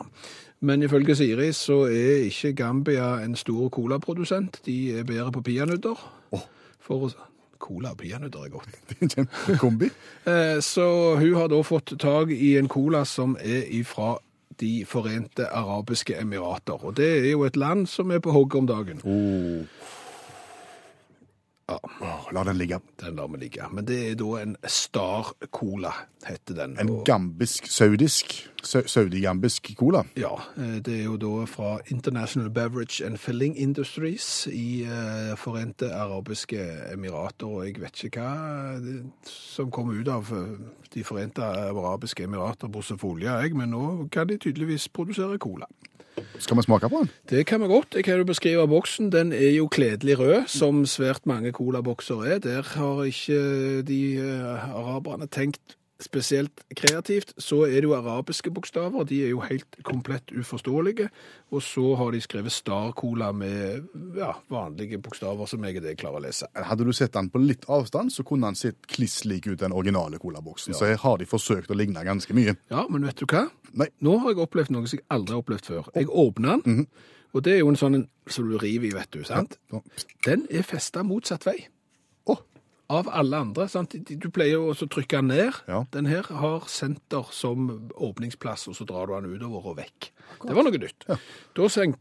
Men ifølge Siri så er ikke Gambia en stor colaprodusent. De er bedre på peanøtter. Oh. For. Cola og peanøtter er godt. Det er en kjempekombi. Eh, Så hun har da fått tak i en cola som er ifra De forente arabiske emirater. Og det er jo et land som er på hogget om dagen. Oh. Ja. Åh, la den ligge. Den lar vi ligge. Men det er da en Star Cola, heter den. En Og- gambisk, saudisk, sau- saudi-gambisk cola. Ja, eh, det er jo da fra International Beverage and Filling Industries i eh, Forente Arabiske Emirater, og jeg vet ikke hva det, som kom ut av eh, De Forente Arabiske Emirater, bortsett fra olje, jeg, men nå kan de tydeligvis produsere cola. Skal vi smake på den? Det kan vi godt. Jeg kan jo beskrive boksen. Den er jo kledelig rød, som svært mange colabokser er. Der har ikke de eh, araberne tenkt spesielt kreativt. Så er det jo arabiske bokstaver. De er jo helt komplett uforståelige. Og så har de skrevet Star Cola med ja, vanlige bokstaver som jeg er klarer å lese. Hadde du sett den på litt avstand, så kunne den sett kliss lik ut den originale colaboksen. Så her har de forsøkt å ligne ganske mye. Ja, men vet du hva? Nei. Nå har jeg opplevd noe som jeg aldri har opplevd før. Jeg åpna den, og det er jo en sånn en som du river i, vet du, sant? Ja. Den er festa motsatt vei. Av alle andre. Sant? Du pleier jo også å trykke den ned. Ja. Den her har senter som åpningsplass, og så drar du den utover og vekk. Det var noe nytt. Da senk...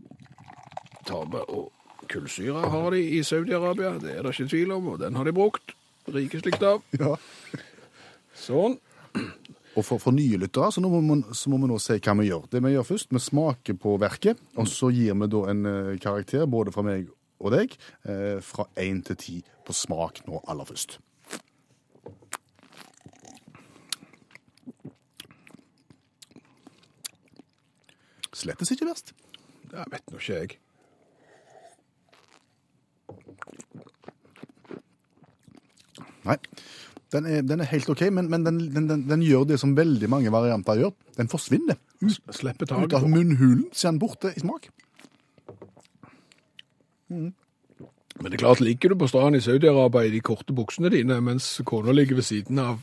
Tabe og Kullsyre har de i Saudi-Arabia, det er det ikke tvil om, og den har de brukt. Rikeslikt av. ja. Sånn. Og for, for nye lyttere så, nå må man, så må vi nå si hva vi gjør. Det vi gjør først, vi smaker på verket, og så gir vi da en eh, karakter, både fra meg og deg, eh, fra én til ti på smak nå aller først. Slettes ikke verst. Det vet nå ikke jeg. Nei. Den er, den er helt OK, men, men den, den, den, gjør det som veldig mange varianter gjør. Den forsvinner. Ut, ut av munnhulen så er den borte i smak. Er klart, ligger du på stranden i Saudi-Arabia i de korte buksene dine, mens kona ligger ved siden av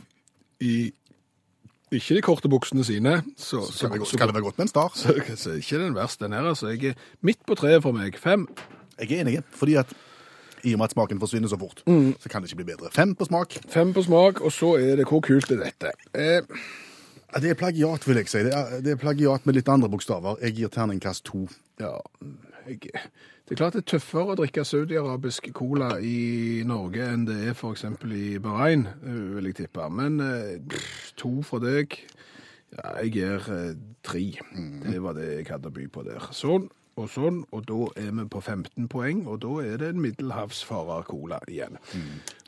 i ikke de korte buksene sine, så, så, Skal det, så, skal det være godt med en star? så, så ikke den verste, den her. Altså, jeg er midt på treet for meg. Fem. Jeg er enig, fordi at i og med at smaken forsvinner så fort, så kan det ikke bli bedre. Fem på smak. Fem på smak, og så er det hvor kult er dette. Eh, Det er plagiat, vil jeg si. Det er, det er plagiat med litt andre bokstaver. Jeg gir terningkast to. ja, jeg, det er klart det er tøffere å drikke saudi-arabisk cola i Norge enn det er for eksempel i Bahrain, eh, vil jeg tippe. Men eh, pff, to fra deg. Ja, jeg gir eh, tre. Det var det jeg hadde å by på der. Sånn og sånn, og da er vi på 15 poeng, og da er det en middelhavsfarer-cola igjen.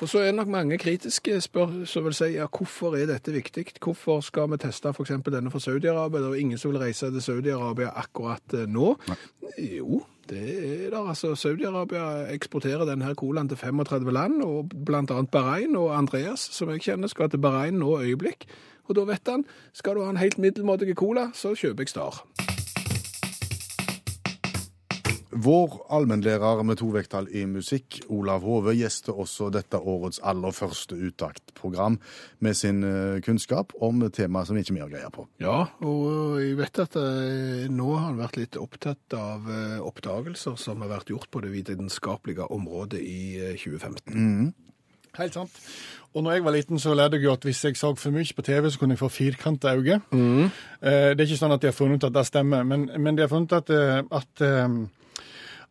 Og så er det nok mange kritiske spør som vil si ja, hvorfor er dette viktig? Hvorfor skal vi teste f.eks. denne fra Saudi-Arabia? Det er ingen som vil reise til Saudi-Arabia akkurat nå. nå. Jo, det er der. Altså, Saudi-Arabia eksporterer denne colaen til 35 land, og annet Bahrain og Andreas, som jeg kjenner, skal til Bahrain nå øyeblikk. Og da vet han, skal du ha en helt middelmådig cola, så kjøper jeg Star. Vår allmennlærer med to vekttall i musikk, Olav Hove, gjester også dette årets aller første uttaktprogram med sin eh, kunnskap om temaer som ikke vi har greie på. Ja, og jeg vet at eh, nå har han vært litt opptatt av eh, oppdagelser som har vært gjort på det vitenskapelige området i eh, 2015. Helt sant. Og når jeg var liten, så lærte jeg jo at hvis jeg så for mye på TV, så kunne jeg få firkanta øyne. Eh, det er ikke sånn at de har funnet ut at det stemmer, men, men de har funnet at, eh, at, eh,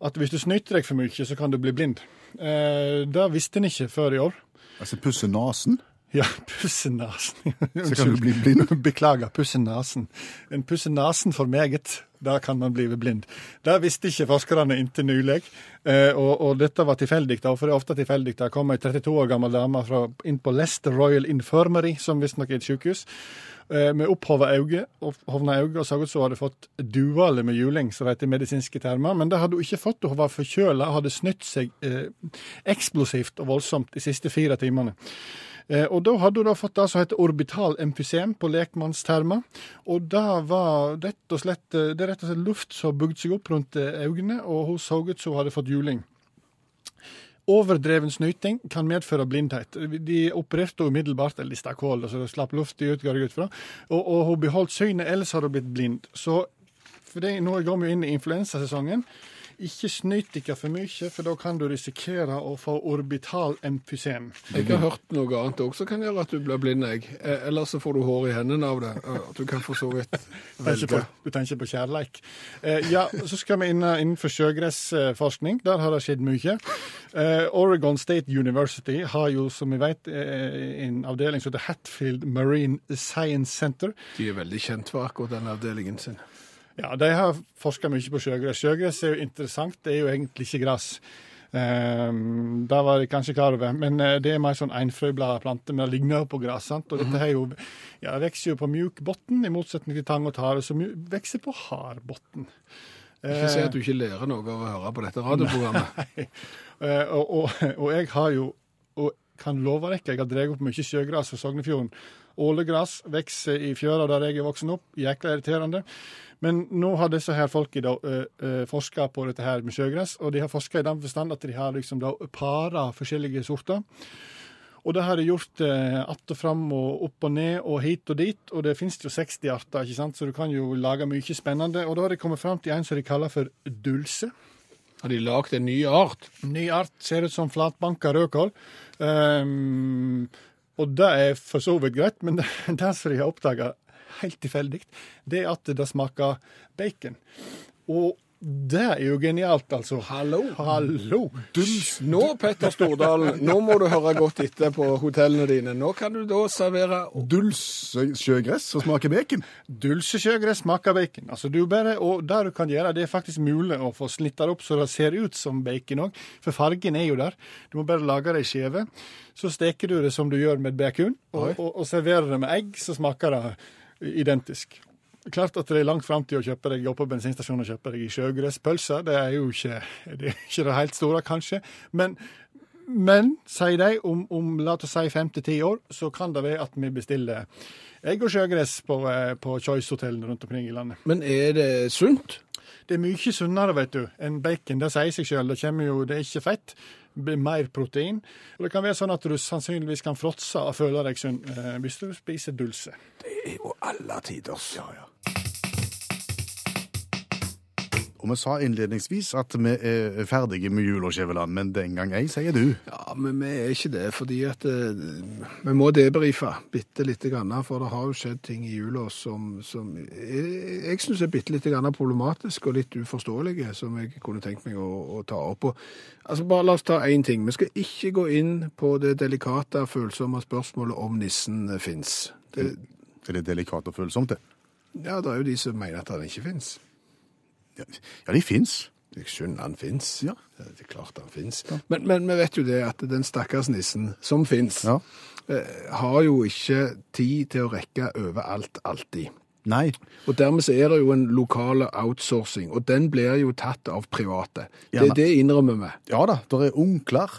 at hvis du snyter deg for mye, så kan du bli blind. Eh, det visste en ikke før i år. Altså pusse nesen, Ja, pusse nesen. så kan du bli blind. Beklager, pusse nesen. En pusse nesen for meget, da kan man bli blind. Det visste ikke forskerne inntil nylig, eh, og, og dette var tilfeldig, da, for det er ofte tilfeldig. Det kom ei 32 år gammel dame fra, inn på Leicester Royal Infirmary, som visstnok er et sykehus, eh, med opphova øyne, og så ut som hun hadde fått duale med juling, som det heter i medisinske termer. Men det hadde hun ikke fått, hun var forkjøla og hadde snytt seg eh, eksplosivt og voldsomt de siste fire timene. Eh, og da hadde hun da fått det som heter orbital emfysem på lekmannstermer. Og det var rett og slett, eh, det er rett og slett luft som bygde seg opp rundt eh, øynene, og hun så ut som hun hadde fått juling. Overdreven snyting kan medføre blindhet. De opererte umiddelbart, eller de stakk hull, så det slapp luft ut, går jeg ut fra. Og, og hun beholdt synet, ellers har hun blitt blind. Så for det, nå går vi inn i influensasesongen. Ikke snyt dere for mye, for da kan du risikere å få orbital emfysem. Jeg har hørt noe annet òg som kan gjøre at du blir blind, jeg. Eh, Eller så får du hår i hendene av det. Eh, At du kan for så vidt velge. du tenker på kjærleik. Eh, ja, så skal vi inn innenfor sjøgressforskning. Der har det skjedd mye. Eh, Oregon State University har jo, som vi vet, eh, en avdeling som heter Hatfield Marine Science Center. De er veldig kjent for akkurat den avdelingen sin. Ja, de har forska mye på sjøgress. Sjøgress er jo interessant, det er jo egentlig ikke gress. Um, det var jeg kanskje klar over, men eh, det er mer sånn enfrøbladet plante, men det ligner på gress. sant? Og dette her jo, ja, vokser jo på mjuk bunn, i motsetning til tang og tare, som vokser på hard bunn. Ikke si at du ikke lærer noe av å høre på dette radioprogrammet. Eh, og, og, og jeg har jo, og kan love dere, jeg har drevet opp mye sjøgras fra Sognefjorden. Ålegras vokser i fjøra der jeg er voksen opp. Jækla irriterende. Men nå har disse her folka da forska på dette her med sjøgress, og de har forska i den forstand at de har liksom da para forskjellige sorter. Og det har de gjort uh, att og fram og opp og ned og hit og dit, og det finnes jo 60 arter, ikke sant, så du kan jo lage mye spennende. Og da har de kommet fram til en som de kaller for dulse. Har de lagd en ny art? Ny art ser ut som flatbanka rødkål. Um, og det er for så vidt greit, men det, det som de har oppdaga helt tilfeldig, det er at det smaker bacon. Og det er jo genialt, altså. Hallo? Hallo! Nå, Petter Stordalen, nå må du høre godt etter på hotellene dine. Nå kan du da servere Dulsesjøgress og som smaker bacon. Dulsesjøgress smaker bacon. Altså, du bare, og det du kan gjøre, det er faktisk mulig å få snitta det opp så det ser ut som bacon òg, for fargen er jo der. Du må bare lage det i skive. Så steker du det som du gjør med bacon, og, og, og serverer det med egg, så smaker det identisk. Klart at det er langt fram til å kjøpe deg oppe på bensinstasjonen og kjøpe deg i sjøgresspølser. Det er jo ikke det, er ikke det helt store, kanskje. Men, men sier de, om, om la oss si fem til ti år, så kan det være at vi bestiller egg og sjøgress på, eh, på Choice-hotellene rundt omkring i landet. Men er det sunt? Det er mye sunnere, vet du, enn bacon. Det sier seg sjøl. Det kommer jo, det er ikke fett. Mer protein. Og det kan være sånn at du sannsynligvis kan fråtse og føle deg sunn eh, hvis du spiser dulse. Er jo alle tiders. Ja, ja. Og vi sa innledningsvis at vi er ferdige med jula, Skjæveland, men den gang ei, sier du. Ja, men vi er ikke det, fordi at uh, vi må debrife bitte lite grann, for det har jo skjedd ting i jula som, som jeg, jeg syns er bitte lite grann problematisk og litt uforståelige, som jeg kunne tenkt meg å, å ta opp. Og, altså, bare la oss ta én ting. Vi skal ikke gå inn på det delikate, følsomme spørsmålet om nissen fins. Det, Er det delikat og følsomt, det? ja, det er jo de som mener at den ikke fins. Ja, ja de fins. Jeg skjønner han fins. Ja. Det er klart han fins. Men, men vi vet jo det at den stakkars nissen som fins, Ja. eh, har jo ikke tid til å rekke overalt alltid. Nei. Og dermed så er det jo en lokal outsourcing, og den blir jo tatt av private. Det, er det innrømmer vi. Ja da, det er onkler,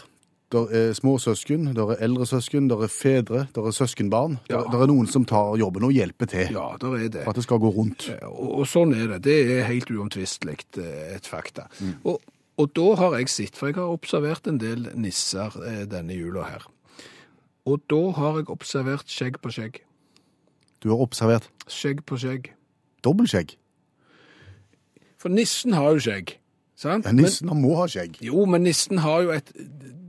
der er småsøsken, der er eldre søsken, der er fedre, der er søskenbarn. Der, Ja. der er noen som tar jobben og hjelper til Ja, der er det. for at det skal gå rundt. Og, og sånn er det. Det er helt uomtvistelig eh, et fakta. Og, og da har jeg sett, for jeg har observert en del nisser eh, denne jula her. Og da har jeg observert skjegg på skjegg. Du har observert Skjegg på skjegg. dobbeltskjegg. For nissen har jo skjegg, sant? Ja, nissen men, må ha skjegg. Jo, men nissen har jo et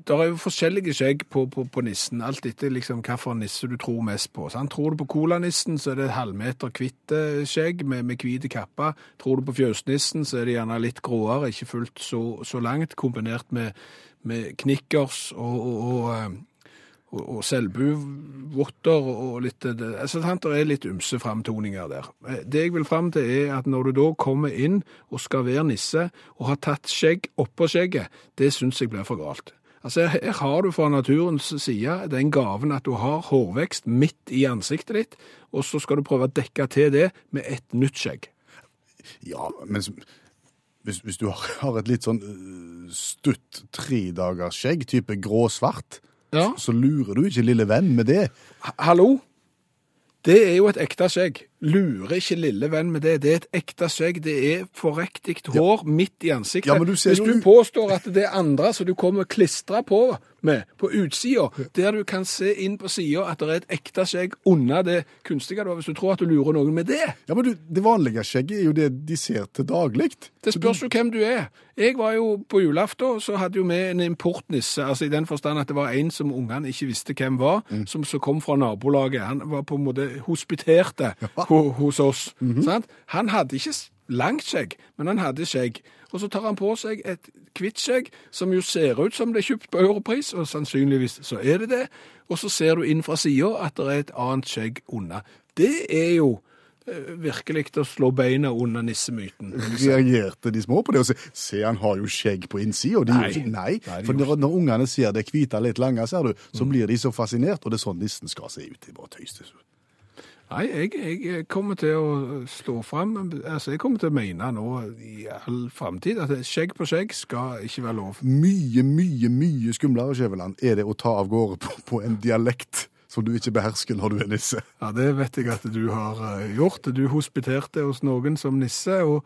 Det er jo forskjellige skjegg på, på, på nissen, alt etter liksom hvilken nisse du tror mest på. Sant? Tror du på colanissen, så er det halvmeter hvitt eh, skjegg med, med hvite kappa. Tror du på fjøsnissen, så er det gjerne litt gråere, ikke fullt så, så langt, kombinert med, med knickers og, og, og, eh, og, og selbuvotter og litt eh, altså, Det er litt ymse framtoninger der. Det jeg vil fram til, er at når du da kommer inn og skal være nisse, og har tatt skjegg oppå skjegget, det syns jeg blir for galt. Altså, Her har du fra naturens side den gaven at du har hårvekst midt i ansiktet ditt, og så skal du prøve å dekke til det med et nytt skjegg. Ja, men hvis, hvis du har, et litt sånn øh, stutt tredagersskjegg, type grå-svart, Ja. så lurer du ikke lille venn med det. Hallo? Det er jo et ekte skjegg. Lurer ikke lille venn med det. Det er et ekte skjegg. Det er forriktig hår midt i ansiktet. Ja, du Hvis du jo... påstår at det er andre som du kommer klistra på med på utsida, der du kan se inn på sida at det er et ekte skjegg under det kunstige. da, Hvis du tror at du lurer noen med det. Ja, men du, Det vanlige skjegget er jo det de ser til daglig. Det spørs jo hvem du er. Jeg var jo på julaften, så hadde jo vi en importnisse, altså i den forstand at det var en som ungene ikke visste hvem var, som så kom fra nabolaget. Han var på en måte hospiterte ja. hos oss. sant? Han hadde ikke langt skjegg, men han hadde skjegg. Og så tar han på seg et hvitt skjegg, som jo ser ut som det er kjøpt på europris, og sannsynligvis så er det det. Og så ser du inn fra sida at det er et annet skjegg unna. Det er jo eh, virkelig å slå beina under nissemyten. Reagerte de små på det og sa se, han har jo skjegg på innsida? Nei. Nei. Nei, for når, når ungene ser det hvite litt lange, ser du, så blir de så fascinert, og det er sånn nissen skal se ut. Det er bare tøys. Nei, jeg, jeg kommer til å slå fram Altså, jeg kommer til å mene nå i all framtid at skjegg på skjegg skal ikke være lov. Mye, mye, mye skumlere, Skjæveland, er det å ta av gårde på, på en dialekt som du ikke behersker når du er nisse. Ja, det vet jeg at du har eh, gjort. Du hospiterte hos noen som nisse, og,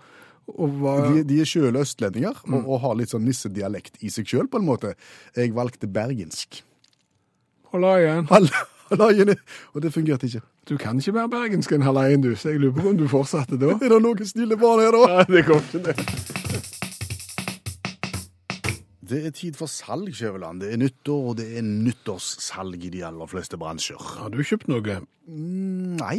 og var De, de er sjøl østlendinger og, og har litt sånn nissedialekt i seg sjøl, på en måte. Jeg valgte bergensk. Hold igjen. Halla, halla, er, Og det fungerte ikke. Du kan ikke være bergensk en halaien, du, så jeg lurer på om du fortsatte da. Er det noen snille barn her, da? Nei, det går ikke det. Det er tid for salg, Skjæveland. Det er nyttår, og det er nyttårssalg i de aller fleste bransjer. Har du kjøpt noe? Nei,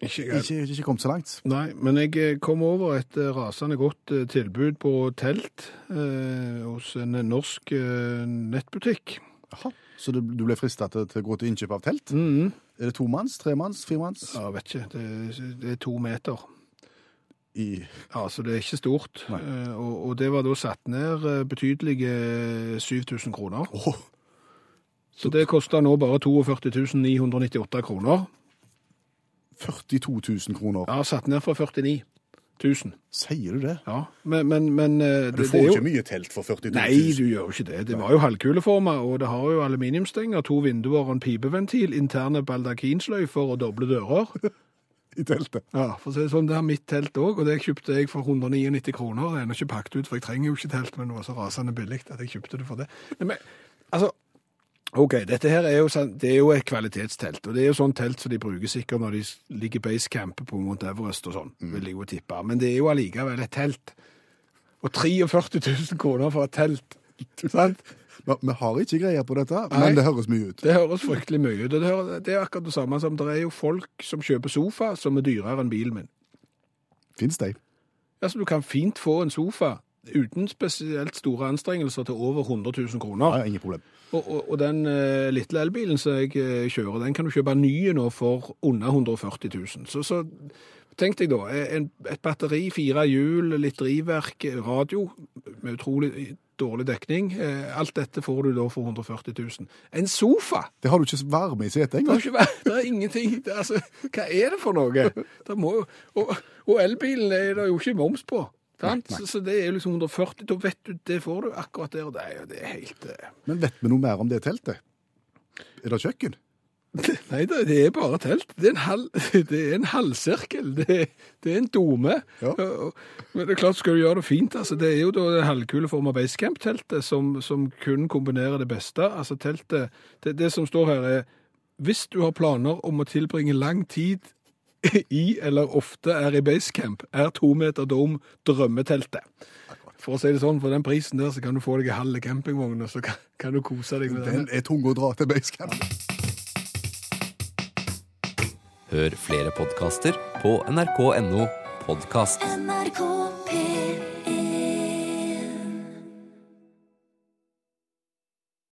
Ikke ikke, ikke kommet så langt. Nei, men jeg eh, kom over et eh, rasende godt eh, tilbud på telt eh, hos en norsk eh, nettbutikk. Jaha. Så du, du ble frista til, til å gå til innkjøp av telt? Mhm. Er det tomanns, tremanns, firemanns? Ja, vet ikke. Det, det er to meter. I Ja, så det er ikke stort. Eh, Og, og det var da satt ned eh, betydelige 7000 kroner. Oh. Så det koster nå bare 42 998 kroner. 42 000 kroner. Ja, satt ned fra 49 000. Sier du det? Ja, men, men, men eh, Du det, får det er jo ikke mye telt for 42 000. Nei, du gjør jo ikke det. Det var jo halvkuleforma, og det har jo aluminiumsstenger, to vinduer en pipeventil, interne baldakinsløyfer og doble dører. i teltet. Ja, for å si det sånn, det har mitt telt òg, og det kjøpte jeg for 199 kroner. Det er ennå ikke pakket ut, for jeg trenger jo ikke telt, men det var så rasende billig at jeg kjøpte det for det. Men, altså, OK, dette her er jo, sånn, det er jo et kvalitetstelt, og det er jo sånn telt som de bruker sikkert når de ligger basecamp på Mount Everest og sånn, vil jeg jo tippe. Men det er jo allikevel et telt. Og 43 000 kroner for et telt. Sant? Vi har ikke greier på dette, Nei. men det høres mye ut. Det høres fryktelig mye ut. og Det, høres, det er akkurat det samme som det er jo folk som kjøper sofa som er dyrere enn bilen min. Fins de? Altså, du kan fint få en sofa uten spesielt store anstrengelser til over 100 000 kroner. Ja, ingen problem. Og, og, og den uh, lille elbilen som jeg eh, kjører, den kan du kjøpe nye nå for under 140 000. Så, så tenk deg da, en, et batteri, fire hjul, litt drivverk, radio med utrolig dårlig dekning. Eh, alt dette får du da for 140 000. En sofa! Det har du ikke varme i setet engang. Det, det er ingenting det, er altså, Hva er det for noe? Det må, og, og elbilen er det jo ikke moms på. Så, så det er jo liksom 140, da vet du, det får du akkurat der og der. Det er helt eh, Men vet vi noe mer om det teltet? Er det kjøkken? Nei, det, det er bare telt. Det er en, halv, det er en halvsirkel. Det, det er en dome. Ja. Men det er klart, skal du gjøre det fint, altså, det er jo da det halvkuleforma basecamp-teltet som, som kun kombinerer det beste. Altså teltet, det, det som står her er, hvis du har planer om å tilbringe lang tid i eller ofte er i basecamp, er to meter dom drømmeteltet. For å si det sånn, for den prisen der, så kan du få deg en halv campingvogn, og så kan, kan du kose deg med den. Den er tung å dra til basecamp. Hør flere podkaster på nrk.no podkast. NRK P3